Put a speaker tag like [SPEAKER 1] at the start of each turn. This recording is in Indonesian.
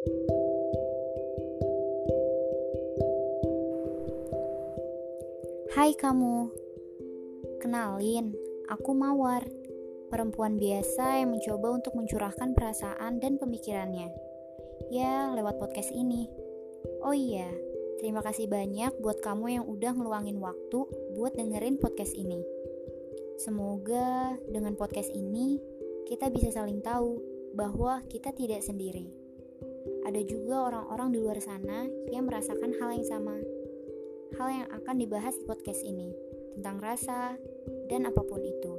[SPEAKER 1] Hai kamu, kenalin, aku Mawar, perempuan biasa yang mencoba untuk mencurahkan perasaan dan pemikirannya. Ya, lewat podcast ini. Oh iya, terima kasih banyak buat kamu yang udah ngeluangin waktu buat dengerin podcast ini. Semoga dengan podcast ini kita bisa saling tahu bahwa kita tidak sendiri. Ada juga orang-orang di luar sana yang merasakan hal yang sama hal yang akan dibahas di podcast ini tentang rasa dan apa pun itu.